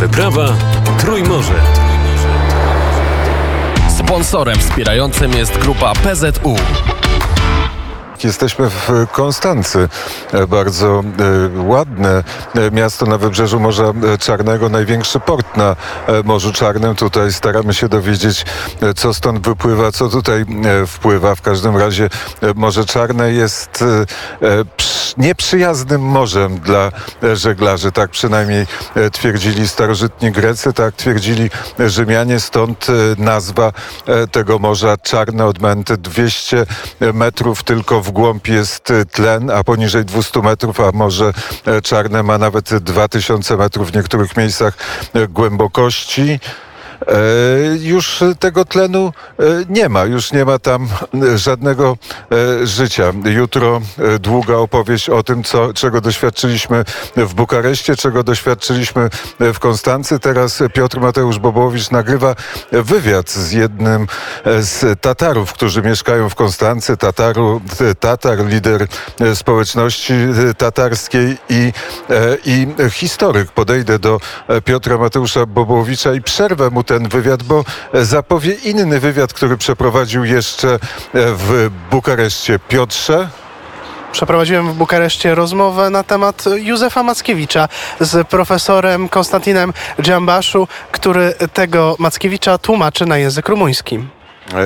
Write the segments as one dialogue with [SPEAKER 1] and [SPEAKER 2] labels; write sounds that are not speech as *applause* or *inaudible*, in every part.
[SPEAKER 1] wyprawa Trójmorze.
[SPEAKER 2] Sponsorem wspierającym jest grupa PZU.
[SPEAKER 3] Jesteśmy w Konstancy, e, bardzo e, ładne e, miasto na wybrzeżu Morza Czarnego, największy port na Morzu Czarnym. Tutaj staramy się dowiedzieć, co stąd wypływa, co tutaj wpływa. W każdym razie Morze Czarne jest nieprzyjaznym morzem dla żeglarzy. Tak przynajmniej twierdzili starożytni Grecy, tak twierdzili Rzymianie. Stąd nazwa tego Morza Czarne od momentu 200 metrów tylko w głąb jest tlen, a poniżej 200 metrów, a Morze Czarne ma nawet 2000 metrów w niektórych miejscach głębokości. E, już tego tlenu e, nie ma, już nie ma tam żadnego e, życia. Jutro długa opowieść o tym, co, czego doświadczyliśmy w Bukareszcie, czego doświadczyliśmy w Konstancy. Teraz Piotr Mateusz Bobowicz nagrywa wywiad z jednym z Tatarów, którzy mieszkają w Konstancy. Tataru, Tatar, lider społeczności tatarskiej i, i historyk. Podejdę do Piotra Mateusza Bobowicza i przerwę mu ten wywiad, bo zapowie inny wywiad, który przeprowadził jeszcze w Bukareszcie. Piotrze?
[SPEAKER 4] Przeprowadziłem w Bukareszcie rozmowę na temat Józefa Mackiewicza z profesorem Konstantinem Dżambaszu, który tego Mackiewicza tłumaczy na język rumuński.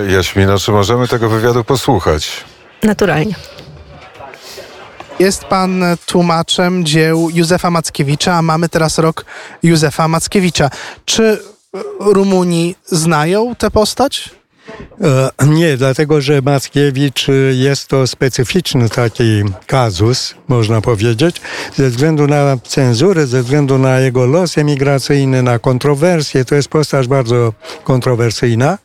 [SPEAKER 3] Jaśmina, czy możemy tego wywiadu posłuchać?
[SPEAKER 5] Naturalnie.
[SPEAKER 4] Jest pan tłumaczem dzieł Józefa Mackiewicza, a mamy teraz rok Józefa Mackiewicza. Czy Rumuni znają tę postać?
[SPEAKER 6] E, nie, dlatego że Mackiewicz e, jest to specyficzny taki kazus, można powiedzieć, ze względu na cenzurę, ze względu na jego los emigracyjny, na kontrowersje. To jest postać bardzo kontrowersyjna.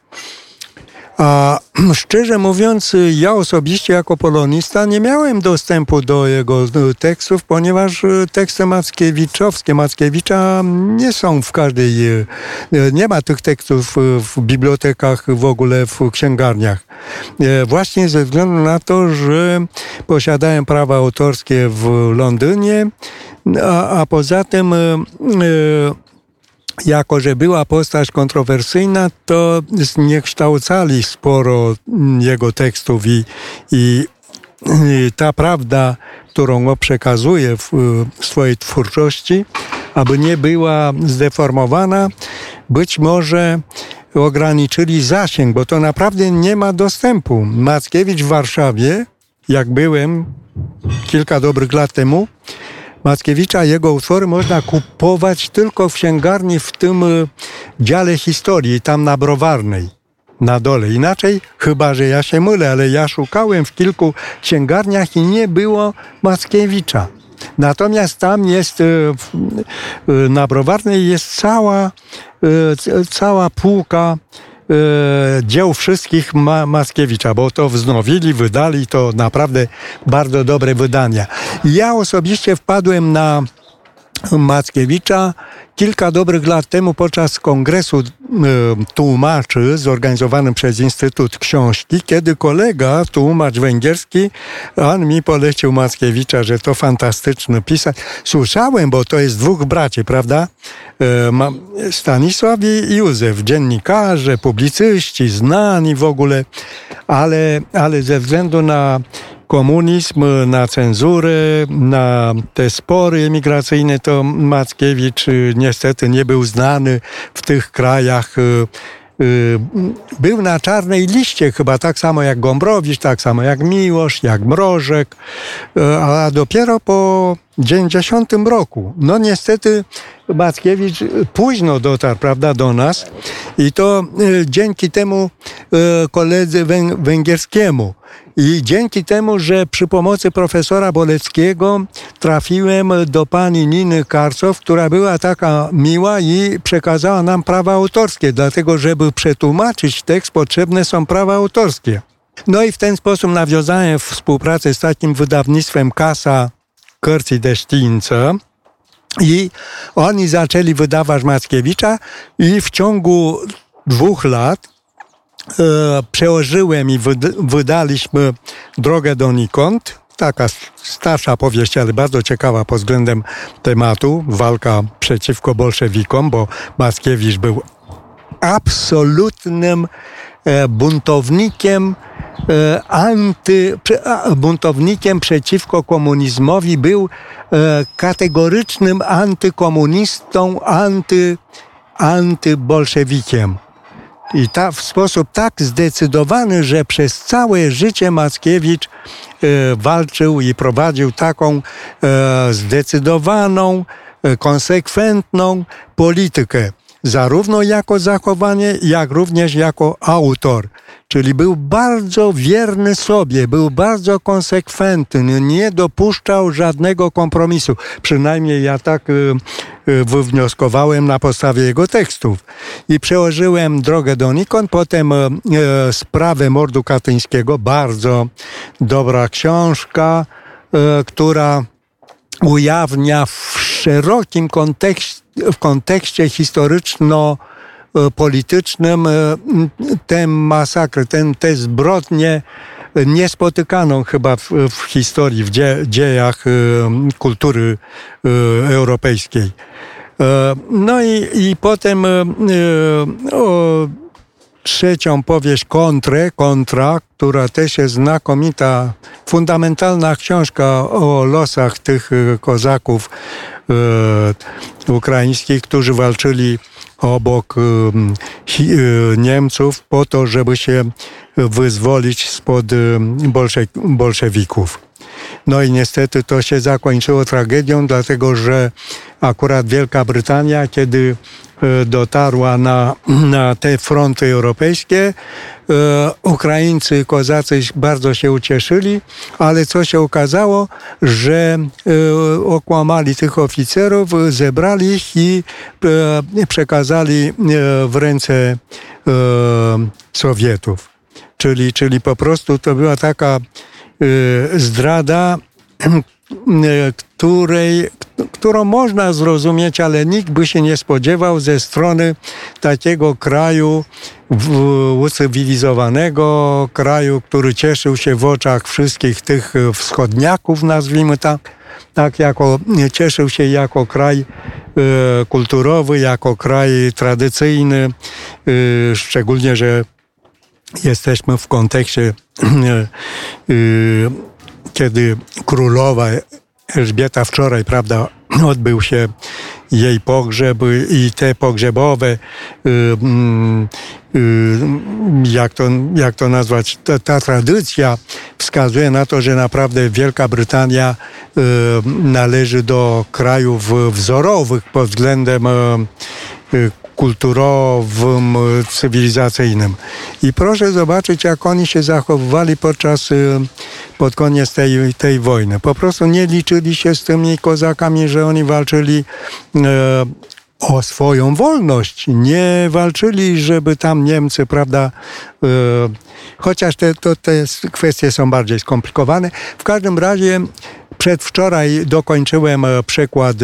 [SPEAKER 6] A *clears throat* szczerze mówiąc, ja osobiście jako polonista nie miałem dostępu do jego e, tekstów, ponieważ e, teksty Mackiewiczowskie, Mackiewicza nie są w każdej, e, nie ma tych tekstów w bibliotekach, w ogóle w księgarniach. Właśnie ze względu na to, że posiadałem prawa autorskie w Londynie, a, a poza tym jako że była postać kontrowersyjna, to zniekształcali sporo jego tekstów i, i ta prawda, którą on przekazuje w, w swojej twórczości, aby nie była zdeformowana, być może ograniczyli zasięg, bo to naprawdę nie ma dostępu. Mackiewicz w Warszawie, jak byłem kilka dobrych lat temu, Mackiewicza, jego utwory można kupować tylko w księgarni w tym e, dziale historii, tam na Browarnej na dole. Inaczej, chyba że ja się mylę, ale ja szukałem w kilku księgarniach i nie było Mackiewicza. Natomiast tam jest, e, e, na Browarnej jest cała, cała półka dzieł wszystkich Ma Mackiewicza, bo to wznowili, wydali, to naprawdę bardzo dobre wydania. Ja osobiście wpadłem na Mackiewicza kilka dobrych lat temu podczas kongresu e, tłumaczy zorganizowanym przez Instytut Książki, kiedy kolega, tłumacz węgierski, on mi polecił Mackiewicza, że to fantastyczny pisarz. Słyszałem, bo to jest dwóch braci, prawda? E, Stanisław i Józef, dziennikarze, publicyści, znani w ogóle, ale, ale ze względu na komunizm, na cenzurę, na te spory emigracyjne, to Mackiewicz y, niestety nie był znany w tych krajach. Y, y, był na czarnej liście chyba tak samo jak Gombrowicz, tak samo jak Miłosz, jak Mrożek, a dopiero po 90 roku. No niestety Mackiewicz późno dotarł, prawda, do nas i to dzięki temu koledzy węgierskiemu, i dzięki temu, że przy pomocy profesora Boleckiego trafiłem do pani Niny Karcow, która była taka miła i przekazała nam prawa autorskie, dlatego żeby przetłumaczyć tekst potrzebne są prawa autorskie. No i w ten sposób nawiązałem współpracę z takim wydawnictwem Kasa Cărții de Știință, i oni zaczęli wydawać Mackiewicza i w ciągu dwóch lat przełożyłem i wydaliśmy Drogę donikąd, taka starsza powieść, ale bardzo ciekawa pod względem tematu. Walka przeciwko bolszewikom, bo Mackiewicz był absolutnym e, buntownikiem, e, anty, buntownikiem przeciwko komunizmowi, był e, kategorycznym antykomunistą, anty, antybolszewikiem. I ta, w sposób tak zdecydowany, że przez całe życie Mackiewicz e, walczył i prowadził taką e, zdecydowaną, e, konsekwentną politykę zarówno jako zachowanie, jak również jako autor. Czyli był bardzo wierny sobie, był bardzo konsekwentny, nie dopuszczał żadnego kompromisu. Przynajmniej ja tak y, y, wywnioskowałem na podstawie jego tekstów. I przełożyłem drogę do Nikon, potem y, sprawę mordu katyńskiego, bardzo dobra książka, która ujawnia w szerokim kontekście w kontekście historyczno-politycznym e, tę masakrę, tę zbrodnię niespotykaną chyba w, w historii, w dzie, dziejach e, kultury e, europejskiej. No i, i potem o, trzecią powieść Kontrę, Kontra, która też jest znakomita, fundamentalna książka o losach tych kozaków E, ukraińskich, którzy walczyli obok e, e, Niemców po to, żeby się wyzwolić spod bolszewików. No i niestety to się zakończyło tragedią, dlatego że akurat Wielka Brytania, kiedy e, dotarła na, na te fronty europejskie, e, Ukraińcy, kozacy bardzo się ucieszyli, ale co się okazało, że e, okłamali tych oficerów, zebrali ich i przekazali w ręce Sowietów. Czyli, czyli po prostu to była taka zdrada, której, którą można zrozumieć, ale nikt by się nie spodziewał ze strony takiego kraju ucywilizowanego, kraju, który cieszył się w oczach wszystkich tych wschodniaków, nazwijmy tak, tak jako, cieszył się jako kraj e, kulturowy, jako kraj tradycyjny, e, szczególnie, że jesteśmy w kontekście e, kiedy królowa Elżbieta wczoraj, prawda, *clears throat* odbył się jej pogrzeb i te pogrzebowe, y, mm, y, jak to, jak to nazwać, ta, ta, tradycja wskazuje na to, że naprawdę Wielka Brytania y, należy do krajów wzorowych pod względem kulturowym, cywilizacyjnym. I proszę zobaczyć, jak oni się zachowywali podczas, pod koniec tej, tej wojny. Po prostu nie liczyli się z tymi kozakami, że oni walczyli e, o swoją wolność. Nie walczyli, żeby tam Niemcy, prawda, e, chociaż te, to, te kwestie są bardziej skomplikowane. W każdym razie przedwczoraj dokończyłem e, przekład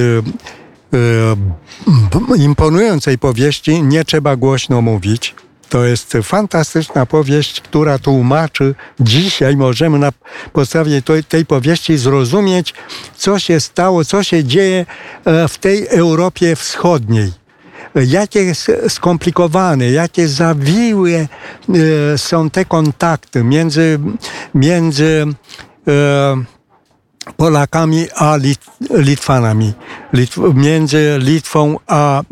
[SPEAKER 6] E, imponującej powieści nie trzeba głośno mówić. To jest fantastyczna powieść, która tłumaczy, dzisiaj możemy na podstawie tej, powieści zrozumieć, co się stało, co się dzieje e, w tej Europie Wschodniej. Jakie skomplikowane, jakie zawiłe e, są te kontakty między, między Polakami a Lit Litwanami, Litw między Litwą a e,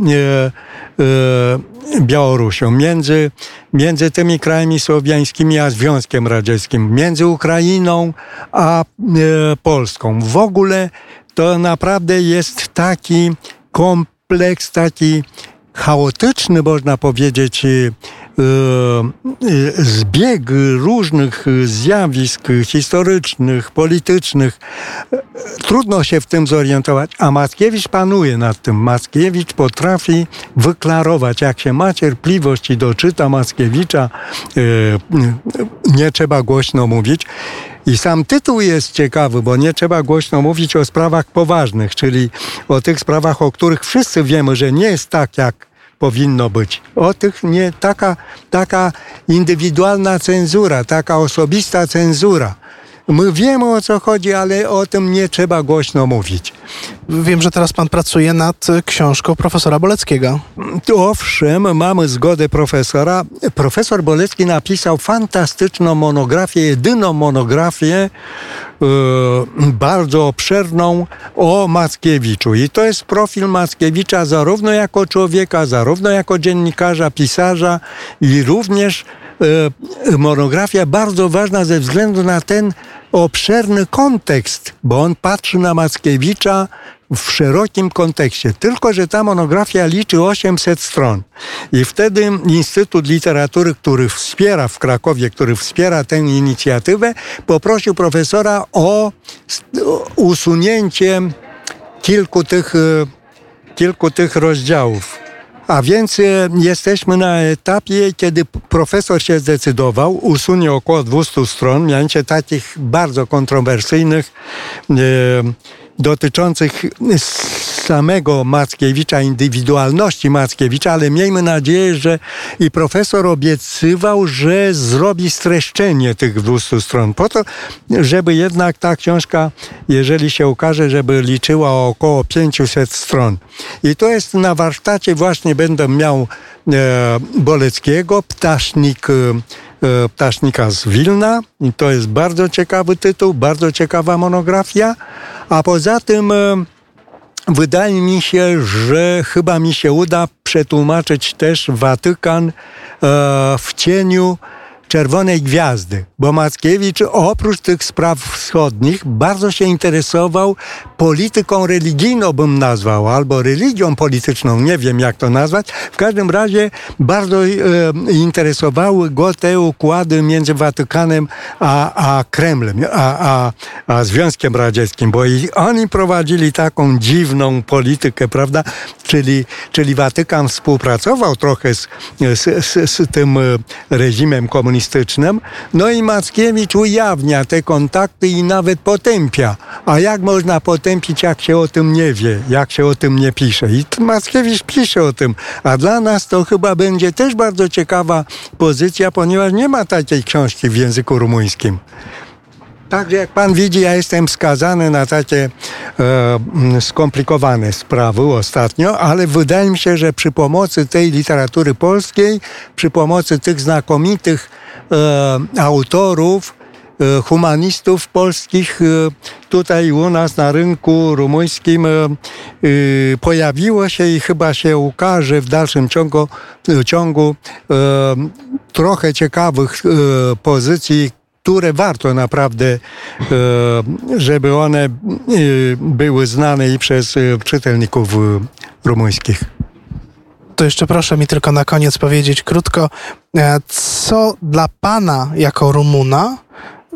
[SPEAKER 6] e, Białorusią, między, między tymi krajami słowiańskimi a Związkiem Radzieckim, między Ukrainą a e, Polską. W ogóle to naprawdę jest taki kompleks, taki chaotyczny, można powiedzieć, zbieg różnych zjawisk historycznych, politycznych. Trudno się w tym zorientować, a Mackiewicz panuje nad tym. Mackiewicz potrafi wyklarować, jak się ma cierpliwość i doczyta Mackiewicza, e, nie trzeba głośno mówić. I sam tytuł jest ciekawy, bo nie trzeba głośno mówić o sprawach poważnych, czyli o tych sprawach, o których wszyscy wiemy, że nie jest tak, jak powinno być. O tych nie, taka, taka indywidualna cenzura, taka osobista cenzura My wiemy o co chodzi, ale o tym nie trzeba głośno mówić.
[SPEAKER 4] Wiem, że teraz pan pracuje nad y, książką profesora Boleckiego.
[SPEAKER 6] Owszem, mamy zgodę profesora. Profesor Bolecki napisał fantastyczną monografię, jedyną monografię e, bardzo obszerną o Mackiewiczu. I to jest profil Mackiewicza zarówno jako człowieka, zarówno jako dziennikarza, pisarza i również e, monografia bardzo ważna ze względu na ten obszerny kontekst, bo on patrzy na Mackiewicza w szerokim kontekście. Tylko, że ta monografia liczy 800 stron. I wtedy Instytut Literatury, który wspiera w Krakowie, który wspiera tę inicjatywę, poprosił profesora o usunięcie kilku tych, e, kilku tych rozdziałów. A więc e, jesteśmy na etapie, kiedy profesor się zdecydował, usunie około 200 stron, mianowicie takich bardzo kontrowersyjnych, e, dotyczących samego Mackiewicza, indywidualności Mackiewicza, ale miejmy nadzieję, że i profesor obiecywał, że zrobi streszczenie tych 200 stron, po to, żeby jednak ta książka, jeżeli się ukaże, żeby liczyła około 500 stron. I to jest na warsztacie właśnie będę miał e, Boleckiego, Ptasznik e, Ptasznika z Wilna. I to jest bardzo ciekawy tytuł, bardzo ciekawa monografia. A poza tym e, wydaje mi się, że chyba mi się uda przetłumaczyć też Watykan e, w cieniu Czerwonej Gwiazdy, bo Mackiewicz oprócz tych spraw wschodnich bardzo się interesował polityką religijną, bym nazwał, albo religią polityczną, nie wiem jak to nazwać. W każdym razie bardzo e, interesowały go te układy między Watykanem a, a Kremlem, a, a, a Związkiem Radzieckim, bo i oni prowadzili taką dziwną politykę, prawda? Czyli, czyli Watykan współpracował trochę z, z, z, z tym e, reżimem komunistycznym, komunistycznym. No i Mackiewicz ujawnia te kontakty i nawet potępia. A jak można potępić, jak się o tym nie wie, jak się o tym nie pisze? I Mackiewicz pisze o tym. A dla nas to chyba będzie też bardzo ciekawa pozycja, ponieważ nie ma takiej książki w języku rumuńskim. Także jak pan widzi, ja jestem skazany na takie e, skomplikowane sprawy ostatnio, ale wydaje mi się, że przy pomocy tej literatury polskiej, przy pomocy tych znakomitych autorów, e, humanistów polskich e, tutaj u nas na rynku rumuńskim e, e, pojawiło się i chyba się ukaże w dalszym ciągu, ciągu trochę ciekawych pozycji, które warto naprawdę, e, żeby one e, były znane i przez e, czytelników rumuńskich.
[SPEAKER 4] To jeszcze proszę mi tylko na koniec powiedzieć krótko, co dla pana jako Rumuna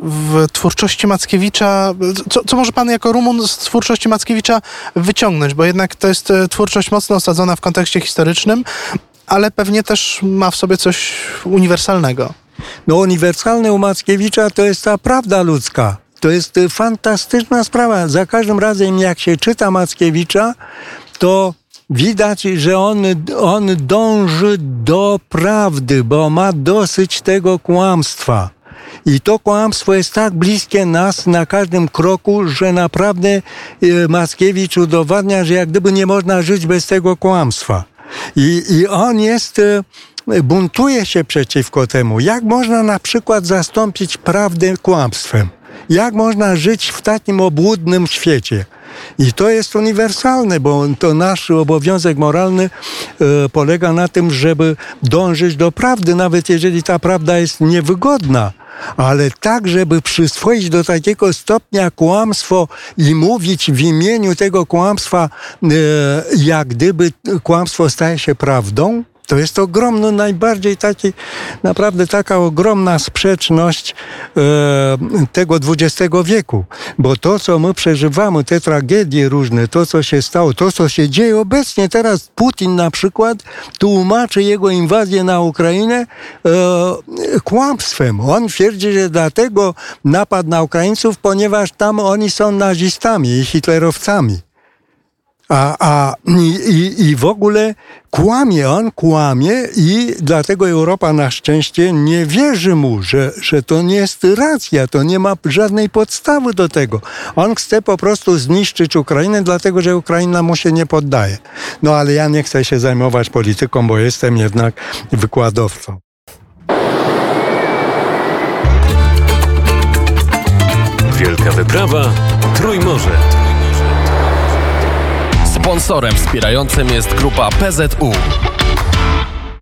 [SPEAKER 4] w twórczości Mackiewicza, co, co może pan jako Rumun z twórczości Mackiewicza wyciągnąć, bo jednak to jest twórczość mocno osadzona w kontekście historycznym, ale pewnie też ma w sobie coś uniwersalnego.
[SPEAKER 6] No uniwersalne u Mackiewicza to jest ta prawda ludzka. To jest y, fantastyczna sprawa. Za każdym razem jak się czyta Mackiewicza, to widać, że on, on dąży do prawdy, bo ma dosyć tego kłamstwa. I to kłamstwo jest tak bliskie nas na każdym kroku, że naprawdę y, Mackiewicz udowadnia, że jak gdyby nie można żyć bez tego kłamstwa. I, i on jest y, buntuje się przeciwko temu. Jak można na przykład zastąpić prawdę kłamstwem? Jak można żyć w takim obłudnym świecie? I to jest uniwersalne, bo to nasz obowiązek moralny e, polega na tym, żeby dążyć do prawdy, nawet jeżeli ta prawda jest niewygodna. Ale tak, żeby przyswoić do takiego stopnia kłamstwo i mówić w imieniu tego kłamstwa, e, jak gdyby kłamstwo staje się prawdą, to jest ogromny, najbardziej taki, naprawdę taka ogromna sprzeczność e, tego XX wieku. Bo to, co my przeżywamy, te tragedie różne, to, co się stało, to, co się dzieje obecnie, teraz Putin na przykład tłumaczy jego inwazję na Ukrainę e, kłamstwem. On twierdzi, że dlatego napadł na Ukraińców, ponieważ tam oni są nazistami i hitlerowcami. A, a i, i, w ogóle kłamie on, kłamie i dlatego Europa na szczęście nie wierzy mu, że, że to nie jest racja, to nie ma żadnej podstawy do tego. On chce po prostu zniszczyć Ukrainę, dlatego że Ukraina mu się nie poddaje. No ale ja nie chcę się zajmować polityką, bo jestem jednak wykładowcą.
[SPEAKER 1] Wielka wyprawa Trójmorze.
[SPEAKER 2] Sponsorem wspierającym jest grupa PZU.